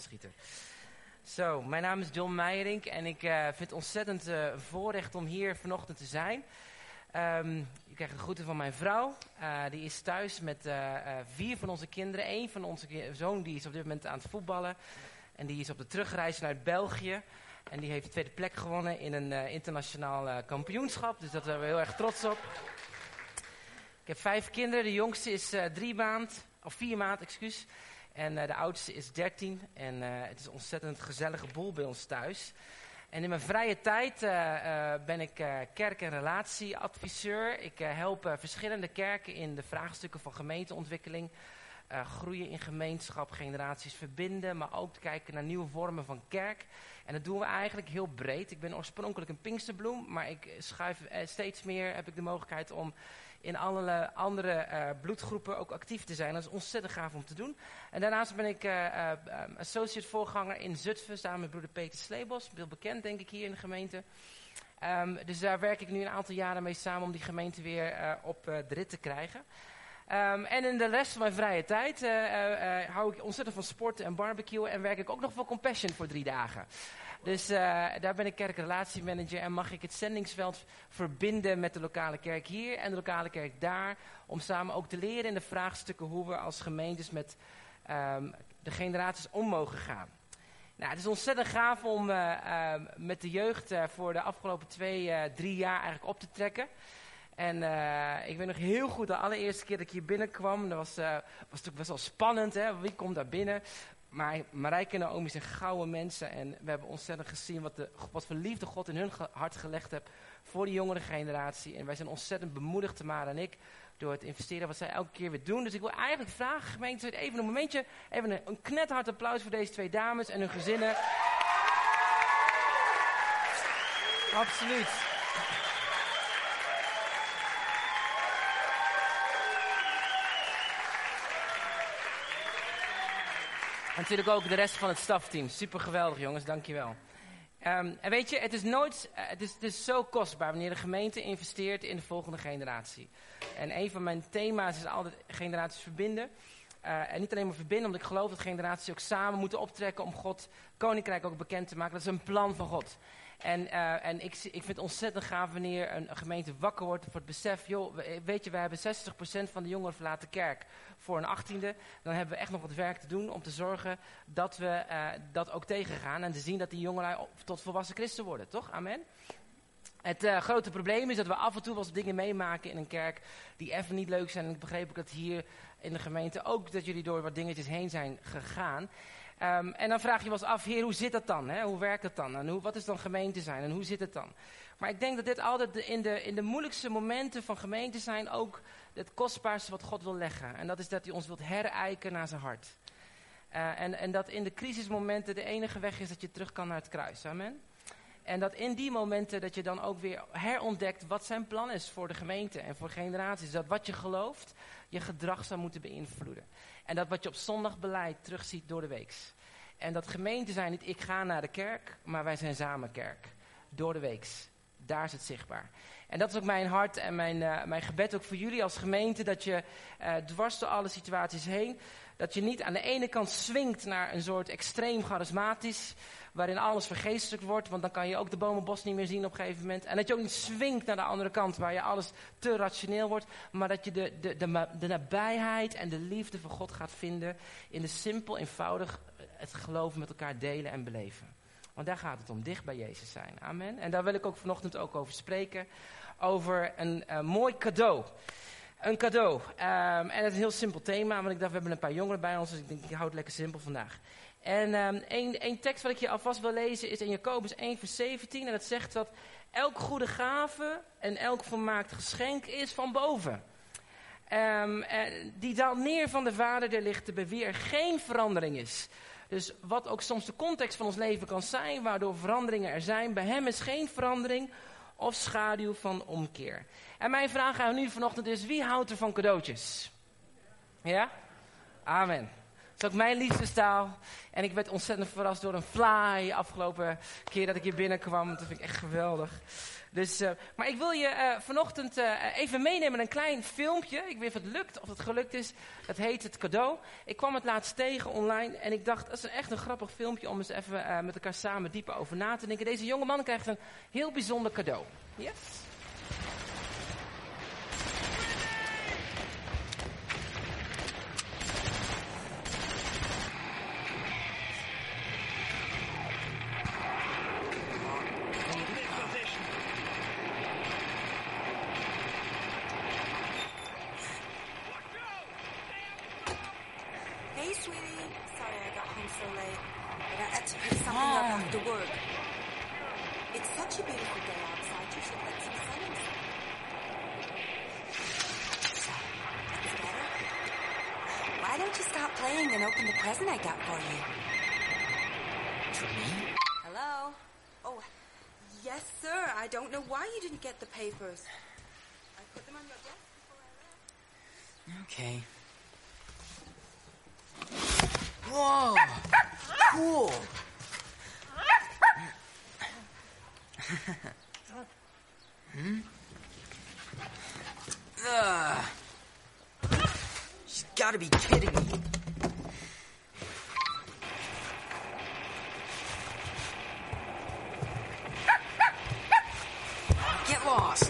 Schieter. Zo, mijn naam is John Meijerink en ik uh, vind het ontzettend een voorrecht om hier vanochtend te zijn. Um, ik krijg de groeten van mijn vrouw. Uh, die is thuis met vier van onze kinderen. Eén van onze zoon die is op dit moment aan het voetballen. En die is op de terugreis naar België. En die heeft de tweede plek gewonnen in een internationaal kampioenschap. Dus daar zijn we heel erg trots op. Ik heb vijf kinderen. De jongste is drie maand, of vier maand, excuus. En uh, de oudste is 13 en uh, het is een ontzettend gezellige boel bij ons thuis. En in mijn vrije tijd uh, ben ik kerk- en relatieadviseur. Ik help verschillende kerken in de vraagstukken van gemeenteontwikkeling. groeien in gemeenschap, generaties verbinden, maar ook kijken naar nieuwe vormen van kerk. En dat doen we eigenlijk heel breed. Ik ben oorspronkelijk een Pinksterbloem, maar ik schuif steeds meer, heb ik de mogelijkheid om in allerlei andere uh, bloedgroepen ook actief te zijn. Dat is ontzettend gaaf om te doen. En daarnaast ben ik uh, associate voorganger in Zutphen samen met broeder Peter Sleebos. Heel bekend denk ik hier in de gemeente. Um, dus daar werk ik nu een aantal jaren mee samen om die gemeente weer op de rit te krijgen. Um, en in de rest van mijn vrije tijd hou ik ontzettend van sporten en barbecue en werk ik ook nog voor Compassion voor drie dagen. Dus daar ben ik kerkrelatiemanager en mag ik het zendingsveld verbinden met de lokale kerk hier en de lokale kerk daar. Om samen ook te leren in de vraagstukken hoe we als gemeentes met um, de generaties om mogen gaan. Nou, het is ontzettend gaaf om uh, met de jeugd voor de afgelopen twee, drie jaar eigenlijk op te trekken. En ik weet nog heel goed de allereerste keer dat ik hier binnenkwam. Dat was, was natuurlijk best wel spannend. Hè? Wie komt daar binnen? Maar Marijke en Naomi zijn gouden mensen. En we hebben ontzettend gezien wat, de, wat voor liefde God in hun hart gelegd heeft voor de jongere generatie. En wij zijn ontzettend bemoedigd, Tamara en ik, door het investeren wat zij elke keer weer doen. Dus ik wil eigenlijk vragen, gemeente, even een momentje, even een, een knethard applaus voor deze twee dames en hun gezinnen. Absoluut. En natuurlijk ook de rest van het stafteam. Super geweldig jongens, dankjewel. Um, en weet je, het is nooit, uh, het, is, het is zo kostbaar wanneer de gemeente investeert in de volgende generatie. En een van mijn thema's is altijd generaties verbinden. Uh, en niet alleen maar verbinden, omdat ik geloof dat generaties ook samen moeten optrekken om God koninkrijk ook bekend te maken. Dat is een plan van God. En, uh, en ik, ik vind het ontzettend gaaf wanneer een, een, gemeente wakker wordt voor het besef, joh, weet je, we hebben 60% van de jongeren verlaten kerk voor een achttiende. Dan hebben we echt nog wat werk te doen om te zorgen dat we uh, dat ook tegengaan en te zien dat die jongeren tot volwassen christen worden, toch? Amen? Het grote probleem is dat we af en toe wel eens dingen meemaken in een kerk die even niet leuk zijn. En ik begreep ook dat hier in de gemeente ook dat jullie door wat dingetjes heen zijn gegaan. Um, en dan vraag je wel eens af, heer, hoe zit dat dan? Hè? Hoe werkt het dan? En hoe, wat is dan gemeente zijn? En hoe zit het dan? Maar ik denk dat dit altijd in de, in de moeilijkste momenten van gemeente zijn ook het kostbaarste wat God wil leggen. En dat is dat hij ons wilt herijken naar zijn hart. Uh, en, en dat in de crisismomenten de enige weg is dat je terug kan naar het kruis. Amen. En dat in die momenten dat je dan ook weer herontdekt wat zijn plan is voor de gemeente en voor generaties. Dat wat je gelooft, je gedrag zou moeten beïnvloeden. En dat wat je op zondag beleid terugziet door de weeks. En dat gemeente zijn niet ik ga naar de kerk, maar wij zijn samen kerk. Door de weeks. Daar is het zichtbaar. En dat is ook mijn hart en mijn, uh, mijn gebed ook voor jullie als gemeente. Dat je uh, dwars door alle situaties heen. Dat je niet aan de ene kant swingt naar een soort extreem charismatisch. Waarin alles vergeestelijk wordt. Want dan kan je ook de bomenbos niet meer zien op een gegeven moment. En dat je ook niet swingt naar de andere kant. Waar je alles te rationeel wordt. Maar dat je de, de, de, nabijheid en de liefde van God gaat vinden. In de simpel, eenvoudig het geloof met elkaar delen en beleven. Want daar gaat het om, dicht bij Jezus zijn. Amen. En daar wil ik ook vanochtend ook over spreken. Over een uh, mooi cadeau. Een cadeau. Um, en het is een heel simpel thema, want ik dacht, we hebben een paar jongeren bij ons, dus ik denk, ik hou het lekker simpel vandaag. En um, een, tekst wat ik je alvast wil lezen is in Jacobus 1 vers 17. En dat zegt dat elk goede gave en elk vermaakt geschenk is van boven. Um, die daalt neer van de Vader der lichten, bij wie er geen verandering is. Dus wat ook soms de context van ons leven kan zijn, waardoor veranderingen er zijn, bij hem is geen verandering of schaduw van omkeer. En mijn vraag aan u vanochtend is, wie houdt er van cadeautjes? Ja? Amen. is ook mijn liefdestaal. En ik werd ontzettend verrast door een fly afgelopen keer dat ik hier binnenkwam. Dat vind ik echt geweldig. Dus, uh, maar ik wil je uh, vanochtend uh, even meenemen een klein filmpje. Ik weet of het lukt, of het gelukt is. Dat heet Het Cadeau. Ik kwam het laatst tegen online en ik dacht, dat is echt een grappig filmpje om eens even met elkaar samen dieper over na te denken. Deze jonge man krijgt een heel bijzonder cadeau. Yes? Papers. I put them on your desk before I left. Okay. Whoa! cool. hmm? Ugh. She's gotta be kidding me. lost.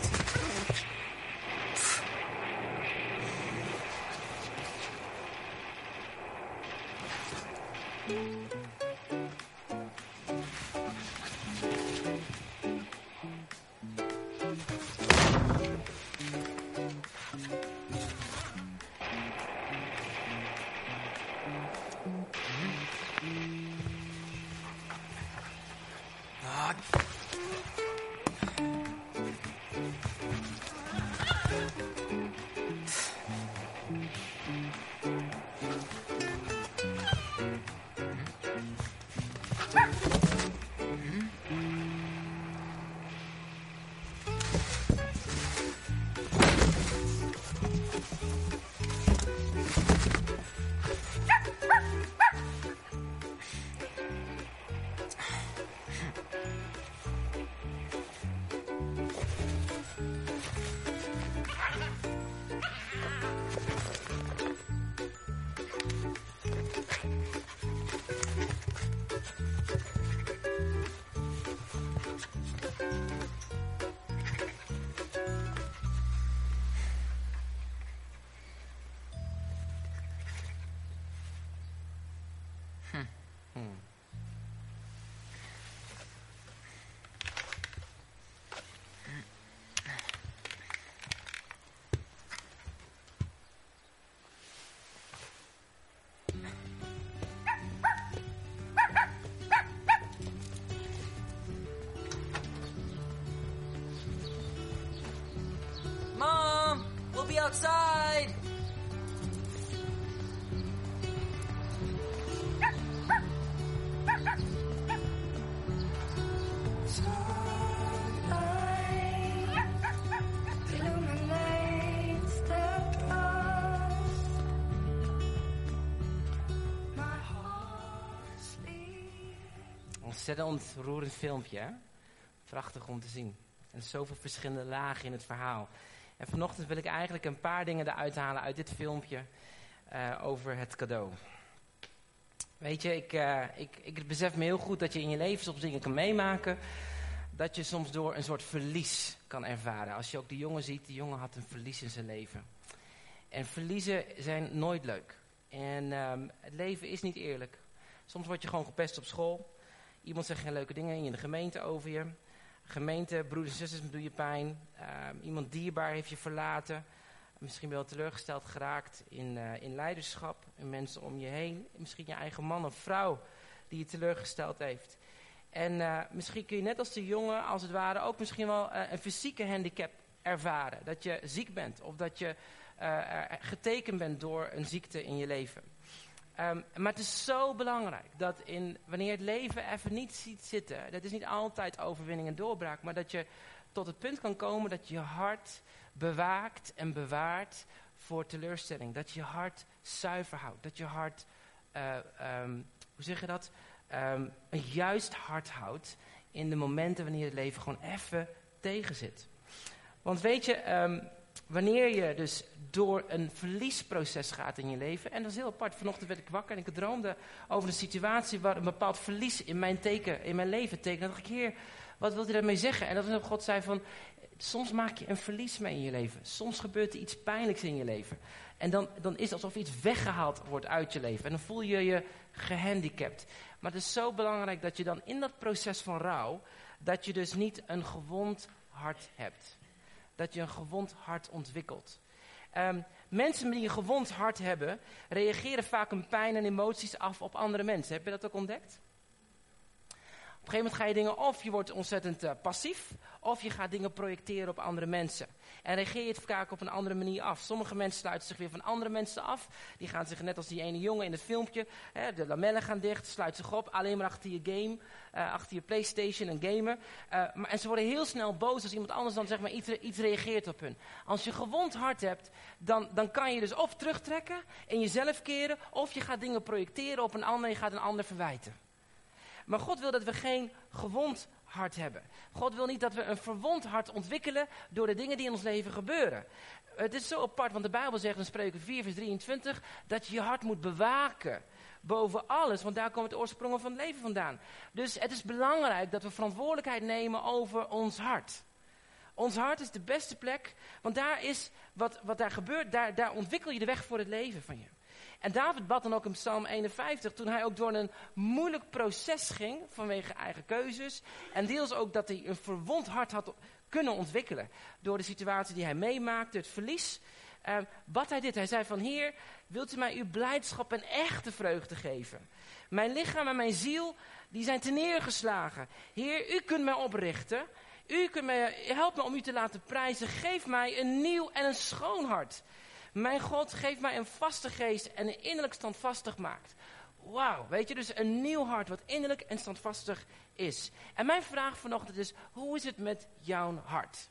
Outside! Ontzettend ontroerend filmpje, hè? Prachtig om te zien. En zoveel verschillende lagen in het verhaal. En vanochtend wil ik eigenlijk een paar dingen eruit halen uit dit filmpje uh, over het cadeau. Weet je, ik, uh, ik, ik besef me heel goed dat je in je leven soms dingen kan meemaken. Dat je soms door een soort verlies kan ervaren. Als je ook die jongen ziet, die jongen had een verlies in zijn leven. En verliezen zijn nooit leuk. En um, het leven is niet eerlijk. Soms word je gewoon gepest op school. Iemand zegt geen leuke dingen in de gemeente over je gemeente, broeders en zusters, doe je pijn. Uh, iemand dierbaar heeft je verlaten. Misschien wel teleurgesteld geraakt in, uh, in leiderschap. In mensen om je heen. Misschien je eigen man of vrouw die je teleurgesteld heeft. En uh, misschien kun je net als de jongen, als het ware, ook misschien wel eh, een fysieke handicap ervaren. Dat je ziek bent of dat je getekend bent door een ziekte in je leven. Um, maar het is zo belangrijk dat in, wanneer het leven even niet ziet zitten, dat is niet altijd overwinning en doorbraak, maar dat je tot het punt kan komen dat je hart bewaakt en bewaart voor teleurstelling. Dat je hart zuiver houdt, dat je hart eh, ehm, hoe zeg je dat? Ehm, een juist hart houdt in de momenten wanneer het leven gewoon even tegen zit. Want weet je, ehm, wanneer je dus door een verliesproces gaat in je leven, en dat is heel apart. Vanochtend werd ik wakker en ik droomde over een situatie waar een bepaald verlies in mijn teken, in mijn leven tekende. Dan dacht ik, Heer, wat wilt u daarmee zeggen? En dat is God zei van, soms maak je een verlies mee in je leven. Soms gebeurt er iets pijnlijks in je leven. En dan, dan is het alsof iets weggehaald wordt uit je leven. En dan voel je je gehandicapt. Maar het is zo belangrijk dat je dan in dat proces van rouw, dat je dus niet een gewond hart hebt. Dat je een gewond hart ontwikkelt. Ehm, mensen die een gewond hart hebben, reageren vaak hun pijn en emoties af op andere mensen. Heb je dat ook ontdekt? Een gegeven moment ga je dingen of je wordt ontzettend uh, passief, of je gaat dingen projecteren op andere mensen. En reageer je het vaak op een andere manier af. Sommige mensen sluiten zich weer van andere mensen af. Die gaan zich net als die ene jongen in het filmpje, hè, de lamellen gaan dicht, sluiten zich op, alleen maar achter je game, uh, achter je Playstation en gamen. Uh, maar, en ze worden heel snel boos als iemand anders dan zeg maar iets, iets reageert op hun. Als je gewond hart hebt, dan, dan kan je dus of terugtrekken en jezelf keren, of je gaat dingen projecteren op een ander en je gaat een ander verwijten. Maar God wil dat we geen gewond hart hebben. God wil niet dat we een verwond hart ontwikkelen door de dingen die in ons leven gebeuren. Het is zo apart, want de Bijbel zegt in Spreuken 4, vers 23 dat je je hart moet bewaken. Boven alles, want daar komen de oorsprongen van het leven vandaan. Dus het is belangrijk dat we verantwoordelijkheid nemen over ons hart. Ons hart is de beste plek, want daar is wat, wat daar gebeurt, daar, daar ontwikkel je de weg voor het leven van je. En David bad dan ook in Psalm 51, toen hij ook door een moeilijk proces ging vanwege eigen keuzes. En deels ook dat hij een verwond hart had kunnen ontwikkelen door de situatie die hij meemaakte, het verlies. Uh, wat hij dit, hij zei van Heer, wilt u mij uw blijdschap en echte vreugde geven? Mijn lichaam en mijn ziel, die zijn te neergeslagen. Heer, u kunt mij oprichten. U kunt mij, help me om u te laten prijzen. Geef mij een nieuw en een schoon hart. Mijn God geeft mij een vaste geest en een innerlijk standvastig maakt. Wauw, weet je, dus een nieuw hart wat innerlijk en standvastig is. En mijn vraag vanochtend is, hoe is het met jouw hart?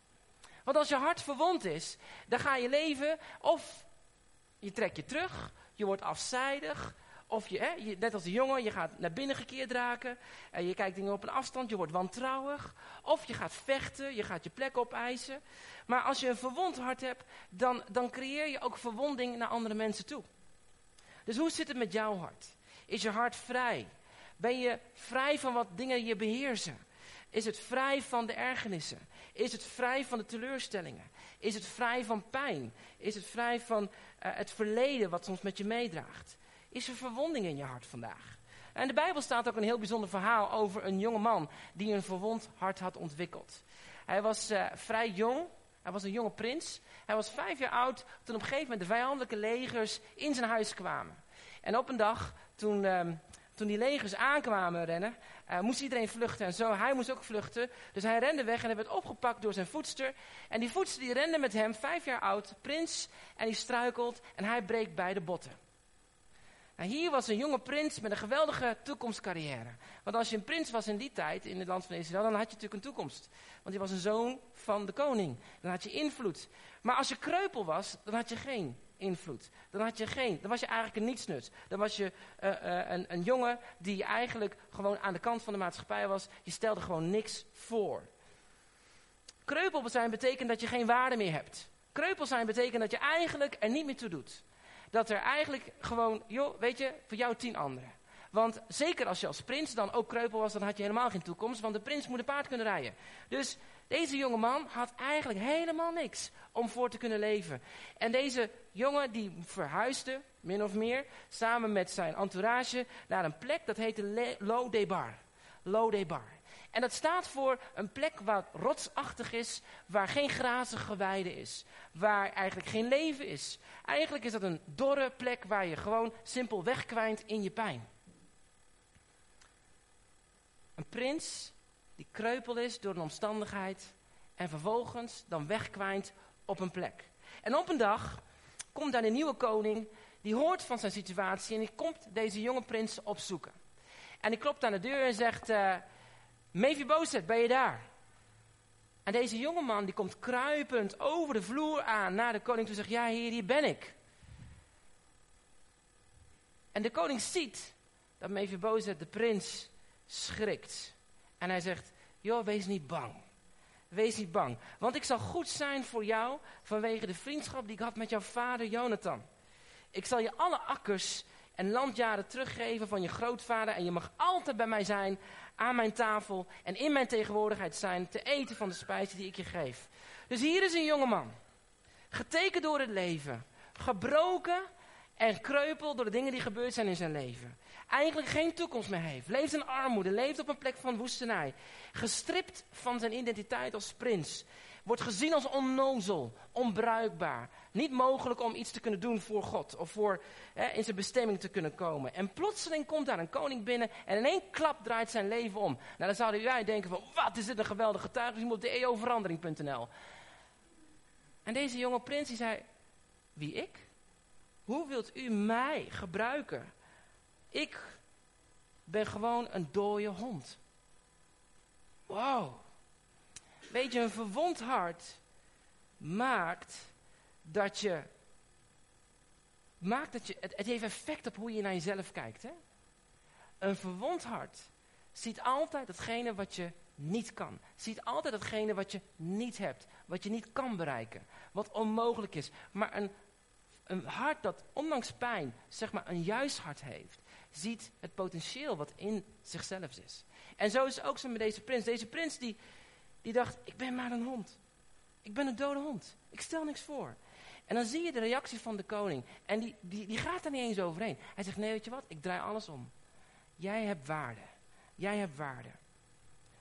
Want als je hart verwond is, dan ga je leven of je trekt je terug, je wordt afzijdig, of je, hè, net als de jongen, je gaat naar binnen gekeerd raken. En je kijkt dingen op een afstand, je wordt wantrouwig. Of je gaat vechten, je gaat je plek opeisen. Maar als je een verwond hart hebt, dan, dan creëer je ook verwonding naar andere mensen toe. Dus hoe zit het met jouw hart? Is je hart vrij? Ben je vrij van wat dingen je beheersen? Is het vrij van de ergernissen? Is het vrij van de teleurstellingen? Is het vrij van pijn? Is het vrij van uh, het verleden wat soms met je meedraagt? Is er verwonding in je hart vandaag? En de Bijbel staat ook een heel bijzonder verhaal over een jonge man die een verwond hart had ontwikkeld. Hij was uh, vrij jong, hij was een jonge prins. Hij was vijf jaar oud toen op een gegeven moment de vijandelijke legers in zijn huis kwamen. En op een dag, toen, uh, toen die legers aankwamen rennen, uh, moest iedereen vluchten. En zo, hij moest ook vluchten. Dus hij rende weg en hij werd opgepakt door zijn voedster. En die voedster die rende met hem, vijf jaar oud, prins. En die struikelt en hij breekt beide botten. Nou, hier was een jonge prins met een geweldige toekomstcarrière. Want als je een prins was in die tijd, in het land van Israël, dan had je natuurlijk een toekomst. Want je was een zoon van de koning. Dan had je invloed. Maar als je kreupel was, dan had je geen invloed. Dan had je geen, dan was je eigenlijk een nietsnut. Dan was je uh, uh, een, een jongen die eigenlijk gewoon aan de kant van de maatschappij was. Je stelde gewoon niks voor. Kreupel zijn betekent dat je geen waarde meer hebt. Kreupel zijn betekent dat je eigenlijk er niet meer toe doet dat er eigenlijk gewoon, joh, weet je, voor jou tien anderen. Want zeker als je als prins dan ook kreupel was, dan had je helemaal geen toekomst, want de prins moet een paard kunnen rijden. Dus deze jonge man had eigenlijk helemaal niks om voor te kunnen leven. En deze jongen die verhuisde, min of meer, samen met zijn entourage, naar een plek dat heette Lodebar. Lodebar. En dat staat voor een plek waar rotsachtig is, waar geen grazige weide is, waar eigenlijk geen leven is. Eigenlijk is dat een dorre plek waar je gewoon simpel wegkwijnt in je pijn. Een prins die kreupel is door een omstandigheid en vervolgens dan wegkwijnt op een plek. En op een dag komt daar een nieuwe koning, die hoort van zijn situatie en die komt deze jonge prins opzoeken. En die klopt aan de deur en zegt, uh, Mephibozet, ben je daar? En deze jongeman die komt kruipend over de vloer aan naar de koning toe zegt, ja heer, hier ben ik. En de koning ziet dat Mephibozet, de prins, schrikt. En hij zegt, joh, wees niet bang. Wees niet bang, want ik zal goed zijn voor jou vanwege de vriendschap die ik had met jouw vader Jonathan. Ik zal je alle akkers en landjaren teruggeven van je grootvader en je mag altijd bij mij zijn, aan mijn tafel en in mijn tegenwoordigheid zijn, te eten van de spijzen die ik je geef. Dus hier is een jongeman, getekend door het leven, gebroken en kreupel door de dingen die gebeurd zijn in zijn leven. Eigenlijk geen toekomst meer heeft. Leeft in armoede, leeft op een plek van woestenij. Gestript van zijn identiteit als prins. Wordt gezien als onnozel, onbruikbaar. Niet mogelijk om iets te kunnen doen voor God of voor hè, in zijn bestemming te kunnen komen. En plotseling komt daar een koning binnen en in één klap draait zijn leven om. Nou, dan zouden wij denken van, wat is dit een geweldige getuigenis, je moet op de eeuwverandering.nl. En deze jonge prins die zei, wie ik? Hoe wilt u mij gebruiken? Ik ben gewoon een dode hond. Wow. Weet je, een verwond hart maakt dat je. Maakt dat je het, heeft effect op hoe je naar jezelf kijkt. Hè? Een verwond hart ziet altijd hetgene wat je niet kan. Ziet altijd hetgene wat je niet hebt. Wat je niet kan bereiken. Wat onmogelijk is. Maar een, een hart dat ondanks pijn, zeg maar, een juist hart heeft ziet het potentieel wat in zichzelf is. En zo is het ook zo met deze prins. Deze prins die, die dacht, ik ben maar een hond. Ik ben een dode hond. Ik stel niks voor. En dan zie je de reactie van de koning. En die, die, die gaat er niet eens overheen. Hij zegt, nee weet je wat, ik draai alles om. Jij hebt waarde. Jij hebt waarde.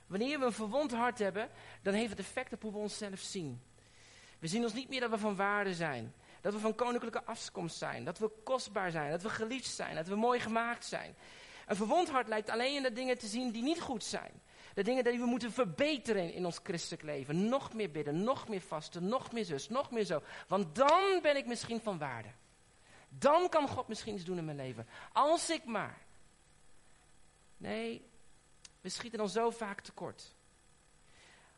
Wanneer we een verwond hart hebben, dan heeft het effect op hoe we onszelf zien. We zien ons niet meer dat we van waarde zijn. Dat we van koninklijke afkomst zijn. Dat we kostbaar zijn. Dat we geliefd zijn. Dat we mooi gemaakt zijn. Een verwond hart lijkt alleen in de dingen te zien die niet goed zijn. De dingen die we moeten verbeteren in ons christelijk leven. Nog meer bidden, nog meer vasten, nog meer zus, nog meer zo. Want dan ben ik misschien van waarde. Dan kan God misschien iets doen in mijn leven. Als ik maar. Nee, we schieten dan zo vaak tekort.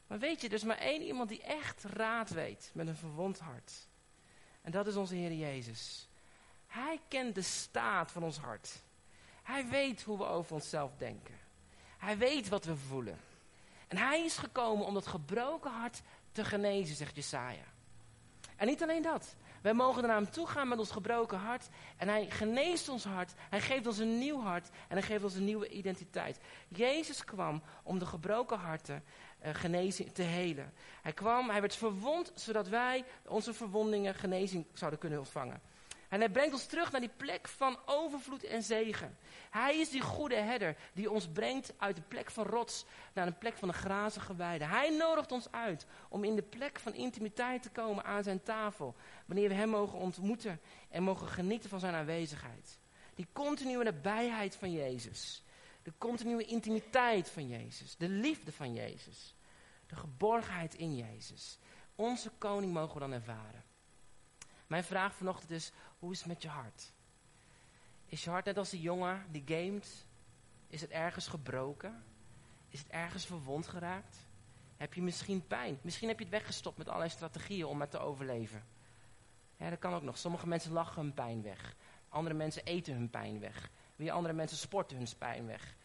Maar weet je, er is maar één iemand die echt raad weet met een verwond hart. En dat is onze Heer Jezus. Hij kent de staat van ons hart. Hij weet hoe we over onszelf denken. Hij weet wat we voelen. En hij is gekomen om dat gebroken hart te genezen, zegt Jesaja. En niet alleen dat. Wij mogen naar hem toe gaan met ons gebroken hart. En hij geneest ons hart. Hij geeft ons een nieuw hart. En hij geeft ons een nieuwe identiteit. Jezus kwam om de gebroken harten uh, genezing te helen. Hij kwam, hij werd verwond, zodat wij onze verwondingen genezing zouden kunnen ontvangen. En hij brengt ons terug naar die plek van overvloed en zegen. Hij is die goede herder die ons brengt uit de plek van rots naar een plek van een grazige weide. Hij nodigt ons uit om in de plek van intimiteit te komen aan zijn tafel. Wanneer we hem mogen ontmoeten en mogen genieten van zijn aanwezigheid. Die continue nabijheid van Jezus. De continue intimiteit van Jezus. De liefde van Jezus. De geborgenheid in Jezus. Onze koning mogen we dan ervaren. Mijn vraag vanochtend is, hoe is het met je hart? Is je hart net als die jongen die gamet? Is het ergens gebroken? Is het ergens verwond geraakt? Heb je misschien pijn? Misschien heb je het weggestopt met allerlei strategieën om het te overleven. Ja, dat kan ook nog. Sommige mensen lachen hun pijn weg. Andere mensen eten hun pijn weg. Weer andere mensen sporten hun pijn weg.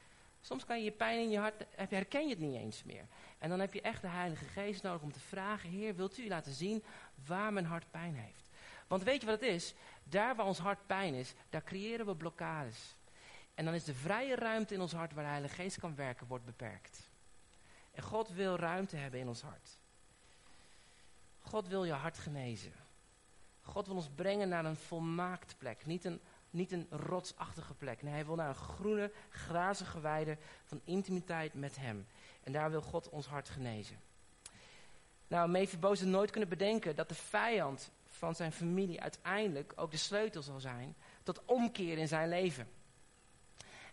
Soms kan je je pijn in je hart, herken je het niet eens meer. En dan heb je echt de Heilige Geest nodig om te vragen, Heer, wilt u laten zien waar mijn hart pijn heeft? Want weet je wat het is? Daar waar ons hart pijn is, daar creëren we blokkades. En dan is de vrije ruimte in ons hart waar de Heilige Geest kan werken, wordt beperkt. En God wil ruimte hebben in ons hart. God wil je hart genezen. God wil ons brengen naar een volmaakt plek. Niet een niet een rotsachtige plek. Nee, hij wil naar een groene, grazige weide van intimiteit met hem. En daar wil God ons hart genezen. Nou, Mephibosheth nooit kunnen bedenken dat de vijand van zijn familie uiteindelijk ook de sleutel zal zijn tot omkeer in zijn leven.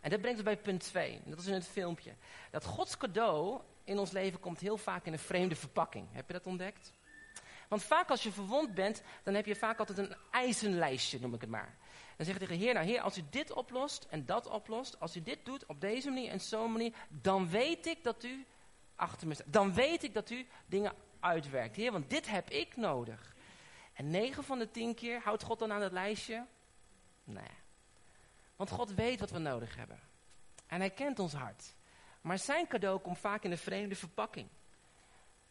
En dat brengt ons bij punt 2. Dat is in het filmpje. Dat Gods cadeau in ons leven komt heel vaak in een vreemde verpakking. Heb je dat ontdekt? Want vaak als je verwond bent, dan heb je vaak altijd een eisenlijstje, noem ik het maar. Dan zeg je tegen de Heer, nou Heer, als u dit oplost en dat oplost, als u dit doet op deze manier en zo'n manier, dan weet ik dat u achter me staat. Dan weet ik dat u dingen uitwerkt. Heer, want dit heb ik nodig. En negen van de tien keer houdt God dan aan het lijstje? Nee. Want God weet wat we nodig hebben. En hij kent ons hart. Maar zijn cadeau komt vaak in een vreemde verpakking.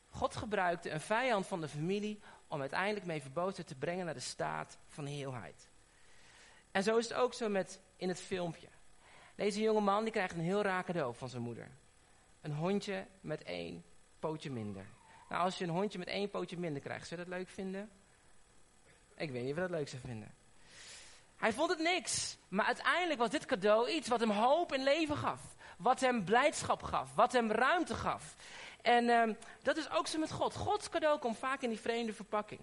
God gebruikte een vijand van de familie om uiteindelijk mee verboden te brengen naar de staat van heelheid. En zo is het ook zo met in het filmpje. Deze jonge man die krijgt een heel raar cadeau van zijn moeder. Een hondje met één pootje minder. Nou, als je een hondje met één pootje minder krijgt, zou je dat leuk vinden? Ik weet niet of je dat leuk zou vinden. Hij vond het niks. Maar uiteindelijk was dit cadeau iets wat hem hoop in leven gaf. Wat hem blijdschap gaf. Wat hem ruimte gaf. En ehm, dat is ook zo met God. Gods cadeau komt vaak in die vreemde verpakking.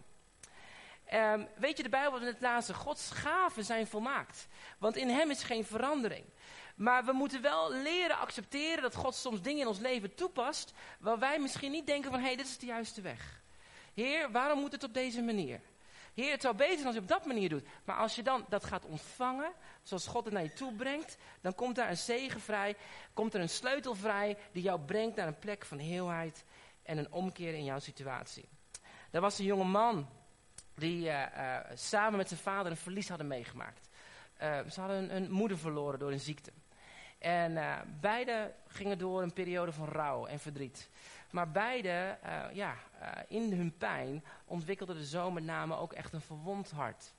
Ehm, weet je, de Bijbel het laatste. Gods gaven zijn volmaakt. Want in hem is geen verandering. Maar we moeten wel leren accepteren dat God soms dingen in ons leven toepast. Waar wij misschien niet denken van, hé, hey, dit is de juiste weg. Heer, waarom moet het op deze manier? Heer, het zou beter zijn als je op dat manier doet. Maar als je dan dat gaat ontvangen, zoals God het naar je toe brengt, dan komt daar een zegen vrij, komt er een sleutel vrij die jou brengt naar een plek van heelheid en een omkeer in jouw situatie. Er was een jonge man die uh, uh, samen met zijn vader een verlies hadden meegemaakt. Uh, ze hadden een, moeder verloren door een ziekte. En beide gingen door een periode van rouw en verdriet. Maar beide, ja, in hun pijn ontwikkelde de zoon met name ook echt een verwond hart.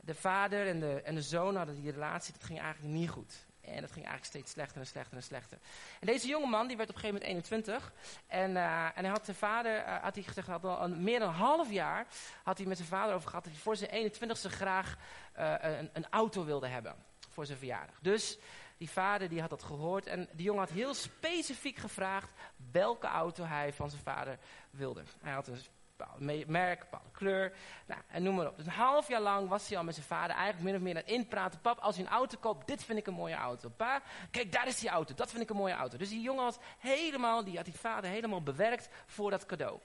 De vader en de, en de zoon hadden die relatie, dat ging eigenlijk niet goed. En dat ging eigenlijk steeds slechter en slechter en slechter. En deze jonge man, die werd op een gegeven moment 21. En, en hij had zijn vader, had hij gezegd, had al meer dan een half jaar, had hij met zijn vader over gehad dat hij voor zijn 21ste graag een, een auto wilde hebben. Voor zijn verjaardag. Dus die vader die had dat gehoord en die jongen had heel specifiek gevraagd welke auto hij van zijn vader wilde. Hij had een bepaald merk, bepaalde kleur. Nou, en noem maar op. Dus een half jaar lang was hij al met zijn vader eigenlijk min of meer aan het inpraten. Pap, als je een auto koopt, dit vind ik een mooie auto. Pa, kijk, daar is die auto. Dat vind ik een mooie auto. Dus die jongen was helemaal, die had die vader helemaal bewerkt voor dat cadeau.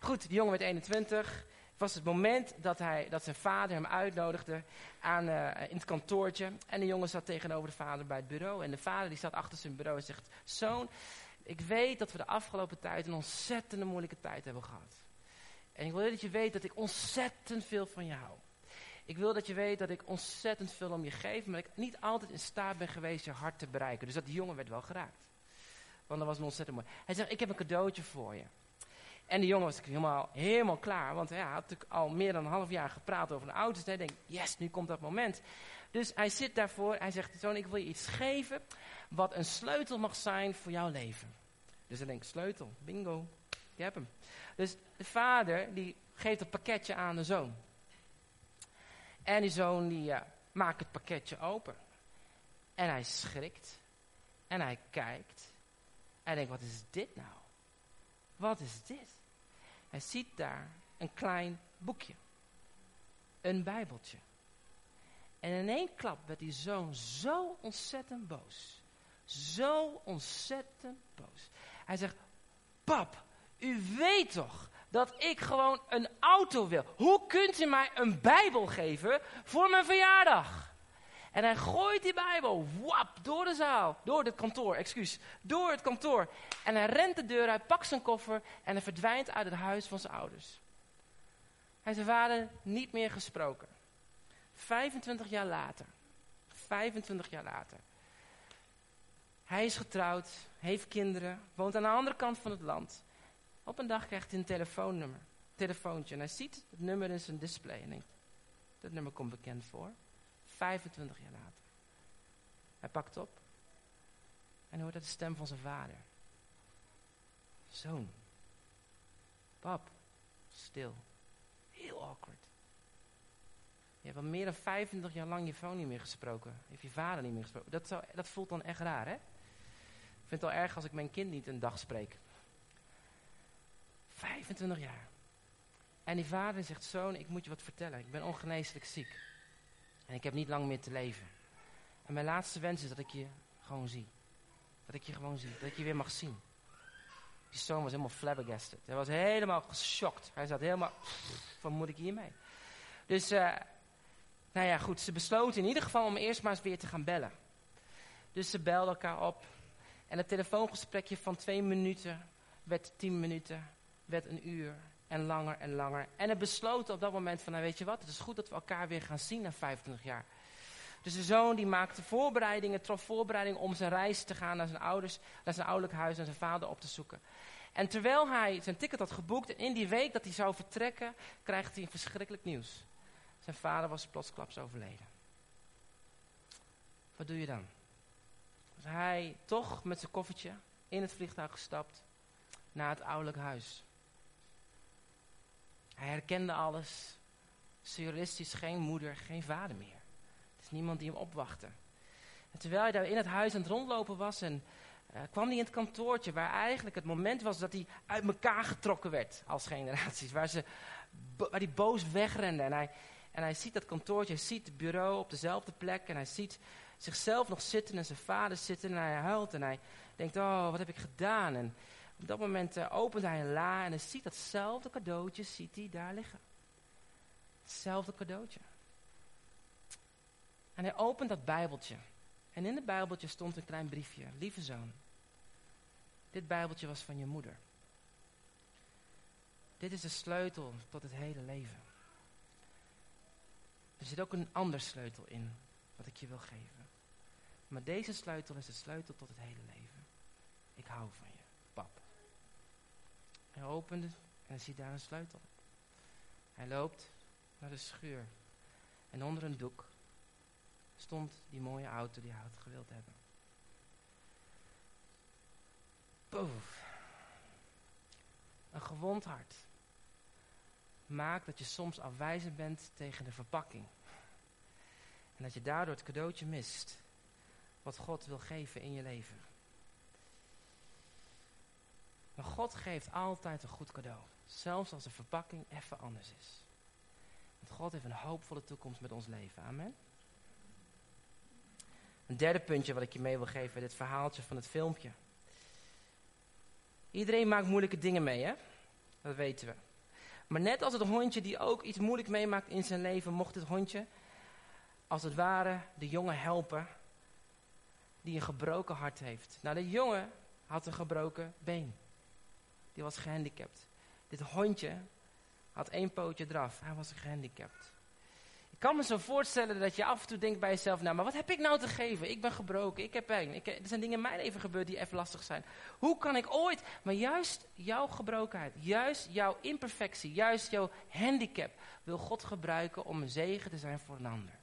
Goed, die jongen werd 21. Was het moment dat, hij, dat zijn vader hem uitnodigde aan, uh, in het kantoortje. En de jongen zat tegenover de vader bij het bureau. En de vader die zat achter zijn bureau en zegt... Zoon, ik weet dat we de afgelopen tijd een ontzettende moeilijke tijd hebben gehad. En ik wil dat je weet dat ik ontzettend veel van je hou. Ik wil dat je weet dat ik ontzettend veel om je geef, maar ik niet altijd in staat ben geweest je hart te bereiken. Dus dat die jongen werd wel geraakt. Want dat was een ontzettend mooi. Hij zegt, ik heb een cadeautje voor je. En die jongen was helemaal, helemaal klaar, want hij had natuurlijk al meer dan een half jaar gepraat over auto. Dus hij denkt, yes, nu komt dat moment. Dus hij zit daarvoor, hij zegt, zoon, ik wil je iets geven wat een sleutel mag zijn voor jouw leven. Dus hij denkt, sleutel, bingo, je hebt hem. Dus de vader die geeft het pakketje aan de zoon. En die zoon die ja, maakt het pakketje open. En hij schrikt. En hij kijkt. En denkt, wat is dit nou? Wat is dit? Hij ziet daar een klein boekje. Een bijbeltje. En in één klap werd die zoon zo ontzettend boos. Zo ontzettend boos. Hij zegt, pap, u weet toch dat ik gewoon een auto wil. Hoe kunt u mij een Bijbel geven voor mijn verjaardag? En hij gooit die Bijbel, wap, door de zaal, door het kantoor, excuus, door het kantoor. En hij rent de deur uit, pakt zijn koffer en hij verdwijnt uit het huis van zijn ouders. Hij zijn vader niet meer gesproken. 25 jaar later. 25 jaar later. Hij is getrouwd, heeft kinderen, woont aan de andere kant van het land. Op een dag krijgt hij een telefoonnummer, telefoontje. En hij ziet het nummer in zijn display en denkt, dat nummer komt bekend voor. 25 jaar later. Hij pakt op en hoort dat de stem van zijn vader. Zoon. Pap. Stil. Heel awkward. Je hebt al meer dan 25 jaar lang je vrouw niet meer gesproken. Je hebt je vader niet meer gesproken. Dat, zou, dat voelt dan echt raar, hè? Ik vind het al erg als ik mijn kind niet een dag spreek. 25 jaar. En die vader zegt, zoon, ik moet je wat vertellen. Ik ben ongeneeslijk ziek. En ik heb niet lang meer te leven. En mijn laatste wens is dat ik je gewoon zie. Dat ik je gewoon zie. Dat ik je weer mag zien. Die zoon was helemaal flabbergasted. Hij was helemaal geschokt. Hij zat helemaal, wat moet ik hiermee? Dus, uh, nou ja, goed. Ze besloten in ieder geval om eerst maar eens weer te gaan bellen. Dus ze belden elkaar op. En het telefoongesprekje van twee minuten werd tien minuten, werd een uur en langer en langer. En het besloten op dat moment van, nou weet je wat, het is goed dat we elkaar weer gaan zien na 25 jaar. Dus de zoon die maakte voorbereidingen, trof voorbereidingen om zijn reis te gaan naar zijn ouders, naar zijn ouderlijk huis en zijn vader op te zoeken. En terwijl hij zijn ticket had geboekt en in die week dat hij zou vertrekken, krijgt hij een verschrikkelijk nieuws. Zijn vader was plotsklaps overleden. Wat doe je dan? Dus hij toch met zijn koffertje in het vliegtuig gestapt naar het ouderlijk huis. Hij herkende alles. Surrealistisch, geen moeder, geen vader meer. Er is niemand die hem opwachtte. En terwijl hij daar in het huis aan het rondlopen was en uh, kwam hij in het kantoortje waar eigenlijk het moment was dat hij uit elkaar getrokken werd als generaties. Waar, ze, waar hij boos wegrende. En hij, en hij ziet dat kantoortje, hij ziet het bureau op dezelfde plek en hij ziet zichzelf nog zitten en zijn vader zitten en hij huilt en hij denkt, oh wat heb ik gedaan? En op dat moment uh, opent hij een la en hij ziet datzelfde cadeautje, ziet hij daar liggen. Hetzelfde cadeautje. En hij opent dat bijbeltje. En in het bijbeltje stond een klein briefje. Lieve zoon, dit bijbeltje was van je moeder. Dit is de sleutel tot het hele leven. Er zit ook een ander sleutel in, wat ik je wil geven. Maar deze sleutel is de sleutel tot het hele leven. Ik hou van je. Hij opende en ziet daar een sleutel. Hij loopt naar de schuur. En onder een doek stond die mooie auto die hij had gewild hebben. Poef. Een gewond hart maakt dat je soms afwijzend bent tegen de verpakking. En dat je daardoor het cadeautje mist wat God wil geven in je leven. Maar God geeft altijd een goed cadeau. Zelfs als de verpakking even anders is. Want God heeft een hoopvolle toekomst met ons leven. Amen. Een derde puntje wat ik je mee wil geven, dit verhaaltje van het filmpje. Iedereen maakt moeilijke dingen mee, hè? Dat weten we. Maar net als het hondje die ook iets moeilijk meemaakt in zijn leven, mocht het hondje, als het ware, de jongen helpen die een gebroken hart heeft. Nou, de jongen had een gebroken been. Die was gehandicapt. Dit hondje had één pootje eraf. Hij was gehandicapt. Ik kan me zo voorstellen dat je af en toe denkt bij jezelf, nou, maar wat heb ik nou te geven? Ik ben gebroken, ik heb pijn. Ik, er zijn dingen in mijn leven gebeurd die even lastig zijn. Hoe kan ik ooit, maar juist jouw gebrokenheid, juist jouw imperfectie, juist jouw handicap, wil God gebruiken om een zegen te zijn voor een ander.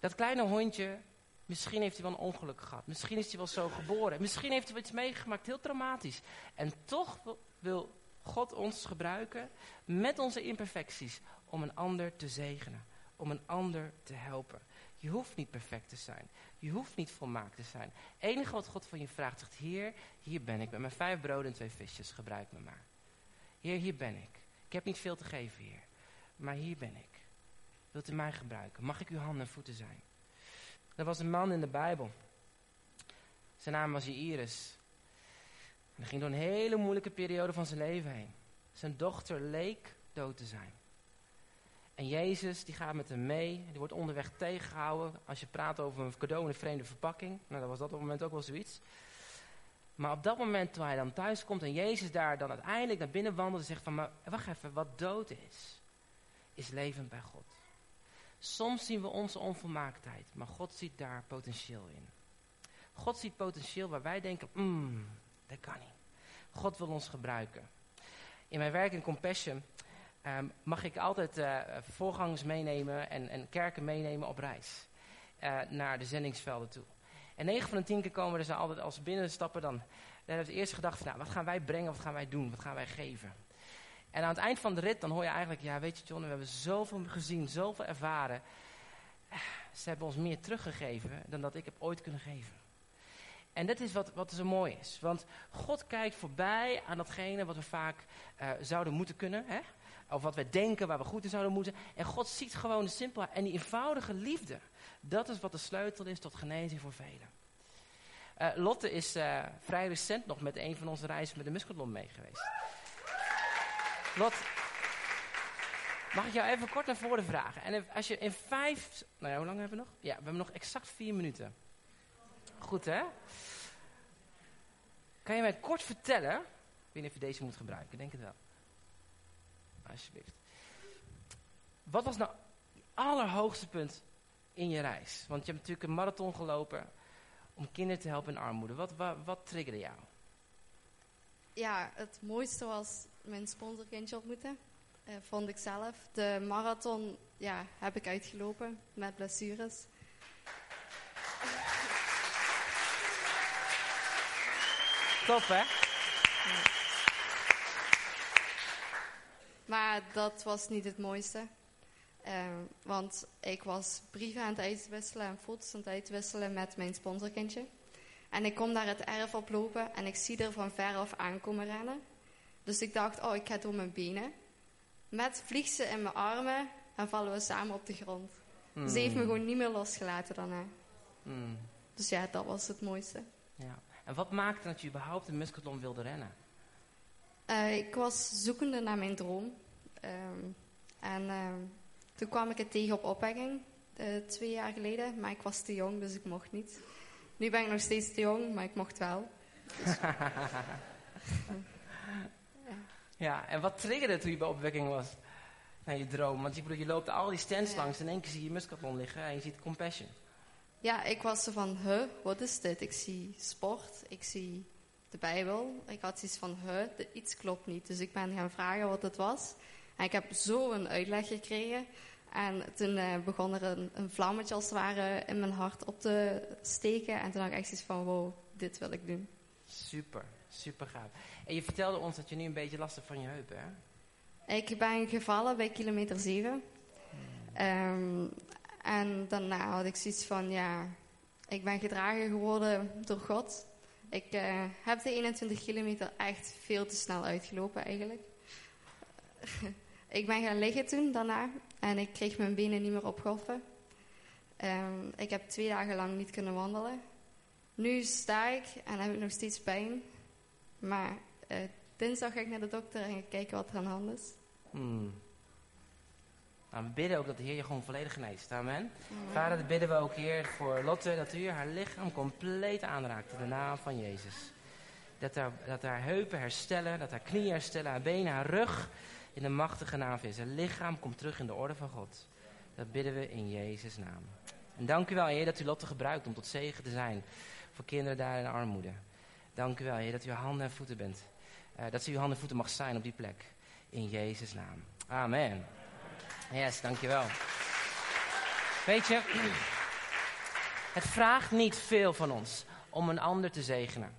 Dat kleine hondje Misschien heeft hij wel een ongeluk gehad. Misschien is hij wel zo geboren. Misschien heeft hij wel iets meegemaakt, heel traumatisch. En toch wil God ons gebruiken met onze imperfecties om een ander te zegenen. Om een ander te helpen. Je hoeft niet perfect te zijn. Je hoeft niet volmaakt te zijn. Het enige wat God van je vraagt, zegt, Heer, hier ben ik met mijn vijf broden en twee visjes, gebruik me maar. Heer, hier ben ik. Ik heb niet veel te geven, Heer. Maar hier ben ik. Wilt u mij gebruiken? Mag ik uw handen en voeten zijn? Er was een man in de Bijbel. Zijn naam was Iris. En hij ging door een hele moeilijke periode van zijn leven heen. Zijn dochter leek dood te zijn. En Jezus die gaat met hem mee. Die wordt onderweg tegengehouden. Als je praat over een cadeau in een vreemde verpakking. Nou, dat was dat op het moment ook wel zoiets. Maar op dat moment, toen hij dan thuis komt en Jezus daar dan uiteindelijk naar binnen wandelt en zegt van, maar wacht even, wat dood is, is levend bij God. Soms zien we onze onvolmaaktheid, maar God ziet daar potentieel in. God ziet potentieel waar wij denken, mm, dat kan niet. God wil ons gebruiken. In mijn werk in Compassion um, mag ik altijd uh, voorgangers meenemen en, en, kerken meenemen op reis. Uh, naar de zendingsvelden toe. En 9 van de 10 keer komen we dus altijd als binnenstappen dan. Dan hebben we eerst gedacht nou, wat gaan wij brengen, wat gaan wij doen, wat gaan wij geven. En aan het eind van de rit, dan hoor je eigenlijk, ja weet je John, we hebben zoveel gezien, zoveel ervaren. Ze hebben ons meer teruggegeven dan dat ik heb ooit kunnen geven. En dat is wat, wat zo mooi is. Want God kijkt voorbij aan datgene wat we vaak uh, zouden moeten kunnen. Hè? Of wat we denken waar we goed in zouden moeten. En God ziet gewoon de simpelheid en die eenvoudige liefde. Dat is wat de sleutel is tot genezing voor velen. Uh, Lotte is uh, vrij recent nog met een van onze reizen met de Muscatlon mee geweest. Lot, mag ik jou even kort naar voren vragen? En als je in vijf... Nou ja, hoe lang hebben we nog? Ja, we hebben nog exact vier minuten. Goed, hè? Kan je mij kort vertellen... Ik weet je deze moet gebruiken, ik denk het wel. Alsjeblieft. Wat was nou het allerhoogste punt in je reis? Want je hebt natuurlijk een marathon gelopen om kinderen te helpen in armoede. Wat, wat, wat triggerde jou? Ja, het mooiste was mijn sponsorkindje ontmoeten. eh, vond ik zelf. De marathon ja, heb ik uitgelopen met blessures. Top, hè? Maar dat was niet het mooiste. Eh, want ik was brieven aan het uitwisselen en foto's aan het uitwisselen met mijn sponsorkindje. En ik kom daar het erf oplopen en ik zie er van ver af aankomen rennen. Dus ik dacht, oh, ik ga door mijn benen. Met vliegt ze in mijn armen en vallen we samen op de grond. Ze heeft me gewoon niet meer losgelaten daarna. Hmm, Dus ja, dat was het mooiste. ja. En wat maakte dat je überhaupt een muskelton wilde rennen? Eh, ik was zoekende naar mijn droom. Ehm, en ehm, toen kwam ik het tegen op opwekking, eh, twee jaar geleden. Maar ik was te jong, dus ik mocht niet. Nu ben ik nog steeds te jong, maar ik mocht wel. Ja, en wat triggerde toen je bij opwekking was? Naar je droom. Want je, bedoel, je loopt al die stands Ja. langs en in één keer zie je muskelton liggen en je ziet compassion. Ja, ik was zo van, huh, wat is dit? Ik zie sport, ik zie de Bijbel. Ik had zoiets van, huh, iets klopt niet. Dus ik ben gaan vragen wat het was. En ik heb zo een uitleg gekregen. En toen eh, begon er een, een vlammetje als het ware in mijn hart op te steken. En toen had ik echt zoiets van, wow, dit wil ik doen. Super, super gaaf. En je vertelde ons dat je nu een beetje last hebt van je heupen, hè? Ik ben gevallen bij kilometer 7. Ehm, en daarna had ik zoiets van, ja, ik ben gedragen geworden door God. Ik eh, heb de 21 kilometer echt veel te snel uitgelopen eigenlijk. ik ben gaan liggen toen daarna en ik kreeg mijn benen niet meer opgeholpen. Ehm, ik heb twee dagen lang niet kunnen wandelen. Nu sta ik en heb ik nog steeds pijn. Maar eh, dinsdag ga ik naar de dokter en ga ik kijken wat er aan de hand is. Hmm. Nou, we bidden ook dat de Heer je gewoon volledig geneest. Amen. Vader, dan bidden we ook, Heer, voor Lotte, dat u haar lichaam compleet aanraakt in de naam van Jezus. Dat haar, dat haar heupen herstellen, dat haar knieën herstellen, haar benen, haar rug in de machtige naam van Jezus. Haar lichaam komt terug in de orde van God. Dat bidden we in Jezus' naam. En dank u wel, Heer, dat u Lotte gebruikt om tot zegen te zijn voor kinderen daar in armoede. Dank u wel, Heer, dat u handen en voeten bent. Eh, dat ze uw handen en voeten mag zijn op die plek. In Jezus' naam. Amen. Yes, dankjewel. Weet je, het vraagt niet veel van ons om een ander te zegenen.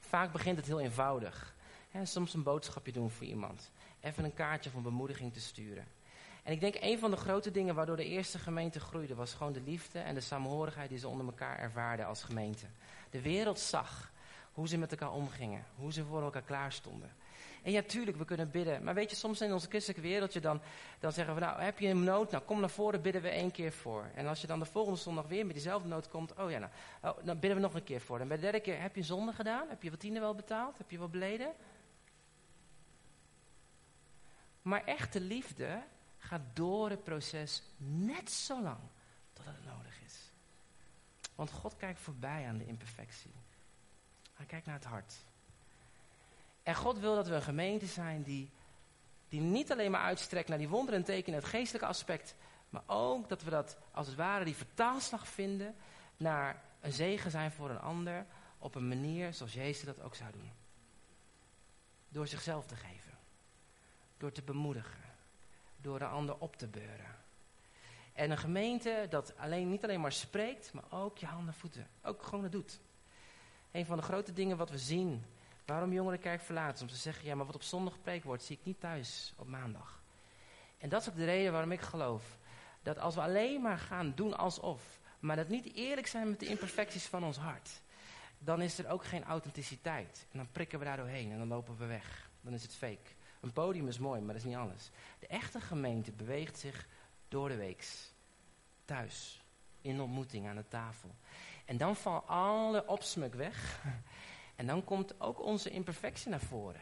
Vaak begint het heel eenvoudig. Soms een boodschapje doen voor iemand. Even een kaartje van bemoediging te sturen. En ik denk een van de grote dingen waardoor de eerste gemeente groeide... was gewoon de liefde en de samenhorigheid die ze onder elkaar ervaarden als gemeente. De wereld zag hoe ze met elkaar omgingen. Hoe ze voor elkaar klaar stonden. En ja, tuurlijk, we kunnen bidden. Maar weet je, soms in ons christelijke wereldje dan, dan zeggen we, nou, heb je een nood? Nou, kom naar voren, bidden we één keer voor. En als je dan de volgende zondag weer met diezelfde nood komt, oh ja, nou, oh, dan bidden we nog een keer voor. En bij de derde keer, heb je zonde gedaan? Heb je wat tiende wel betaald? Heb je wat beleden? Maar echte liefde gaat door het proces net zo lang tot het nodig is. Want God kijkt voorbij aan de imperfectie. Hij kijkt naar het hart. En God wil dat we een gemeente zijn die, die niet alleen maar uitstrekt naar die wonderen en tekenen, het geestelijke aspect, maar ook dat we dat als het ware die vertaalslag vinden naar een zegen zijn voor een ander op een manier zoals Jezus dat ook zou doen. Door zichzelf te geven. Door te bemoedigen. Door de ander op te beuren. En een gemeente dat alleen, niet alleen maar spreekt, maar ook je handen en voeten. Ook gewoon het doet. Een van de grote dingen wat we zien Waarom jongeren kerk verlaten? Om te zeggen, ja, maar wat op zondag gepreekt wordt, zie ik niet thuis op maandag. En dat is ook de reden waarom ik geloof. Dat als we alleen maar gaan doen alsof, maar dat niet eerlijk zijn met de imperfecties van ons hart, dan is er ook geen authenticiteit. En dan prikken we daar doorheen en dan lopen we weg. Dan is het fake. Een podium is mooi, maar dat is niet alles. De echte gemeente beweegt zich door de weeks. Thuis. In ontmoeting aan de tafel. En dan valt alle opsmuk weg. En dan komt ook onze imperfectie naar voren.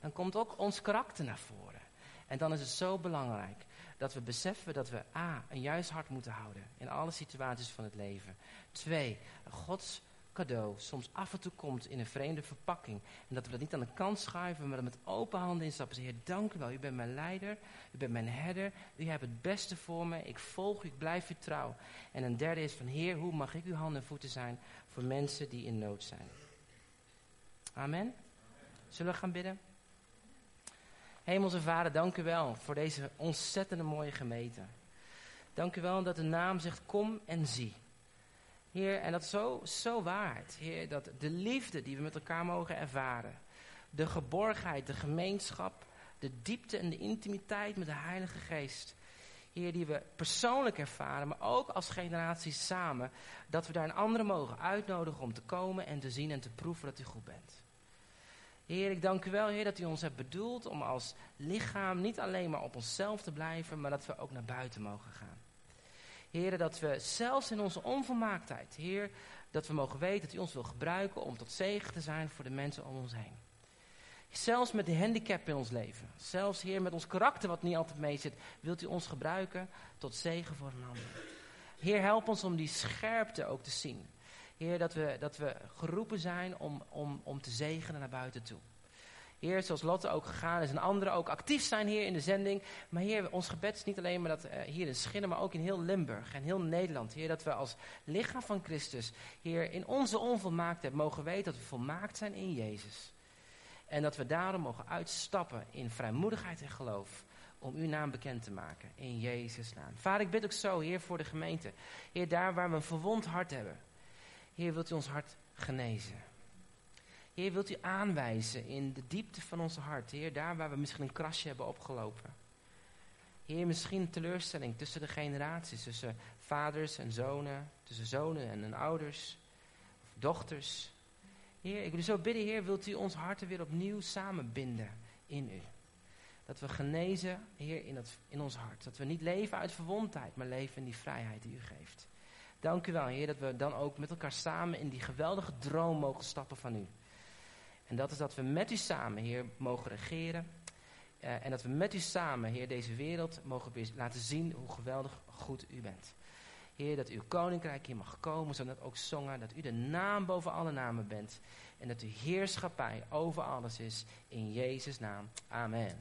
Dan komt ook ons karakter naar voren. En dan is het zo belangrijk dat we beseffen dat we A, een juist hart moeten houden in alle situaties van het leven. Twee, Gods cadeau soms af en toe komt in een vreemde verpakking. En dat we dat niet aan de kant schuiven, maar dat met open handen instappen. Heer, dank u wel. U bent mijn leider. U bent mijn herder. U hebt het beste voor me. Ik volg u. Ik blijf u trouw. En een derde is van Heer, hoe mag ik uw handen en voeten zijn voor mensen die in nood zijn? Amen. Zullen we gaan bidden? Hemelse Vader, dank u wel voor deze ontzettende mooie gemeente. Dank u wel dat de naam zegt kom en zie. Heer, en dat is zo, zo waard. Heer, dat de liefde die we met elkaar mogen ervaren. De geborgenheid, de gemeenschap, de diepte en de intimiteit met de Heilige Geest. Heer, die we persoonlijk ervaren, maar ook als generatie samen. Dat we daar een andere mogen uitnodigen om te komen en te zien en te proeven dat u goed bent. Heer, ik dank u wel, Heer, dat u ons hebt bedoeld om als lichaam niet alleen maar op onszelf te blijven, maar dat we ook naar buiten mogen gaan. Heer, dat we zelfs in onze onvolmaaktheid, Heer, dat we mogen weten dat u ons wil gebruiken om tot zegen te zijn voor de mensen om ons heen. Zelfs met de handicap in ons leven, zelfs Heer met ons karakter wat niet altijd mee zit, wilt u ons gebruiken tot zegen voor een ander. Heer, help ons om die scherpte ook te zien. Heer, dat we, dat we geroepen zijn om, om, om te zegenen naar buiten toe. Heer, zoals Lotte ook gegaan is en anderen ook actief zijn hier in de zending. Maar Heer, ons gebed is niet alleen maar dat uh, hier in Schinnen, maar ook in heel Limburg en heel Nederland. Heer, dat we als lichaam van Christus, Heer, in onze onvolmaaktheid mogen weten dat we volmaakt zijn in Jezus. En dat we daarom mogen uitstappen in vrijmoedigheid en geloof om uw naam bekend te maken. In Jezus' naam. Vader, ik bid ook zo, Heer, voor de gemeente. Heer, daar waar we een verwond hart hebben. Heer, wilt u ons hart genezen. Heer, wilt u aanwijzen in de diepte van ons hart. Heer, daar waar we misschien een krasje hebben opgelopen. Heer, misschien teleurstelling tussen de generaties. Tussen vaders en zonen. Tussen zonen en, ouders. Of dochters. Heer, ik wil u zo bidden, Heer, wilt u ons harten weer opnieuw samenbinden in u. Dat we genezen, Heer, in, het, in ons hart. Dat we niet leven uit verwondheid, maar leven in die vrijheid die u geeft. Dank u wel, Heer, dat we dan ook met elkaar samen in die geweldige droom mogen stappen van u. En dat is dat we met u samen, Heer, mogen regeren. Uh, en dat we met u samen, Heer, deze wereld mogen laten zien hoe geweldig goed u bent. Heer, dat uw koninkrijk hier mag komen, zodat ook zongen, dat u de naam boven alle namen bent. En dat uw heerschappij over alles is. In Jezus' naam. Amen.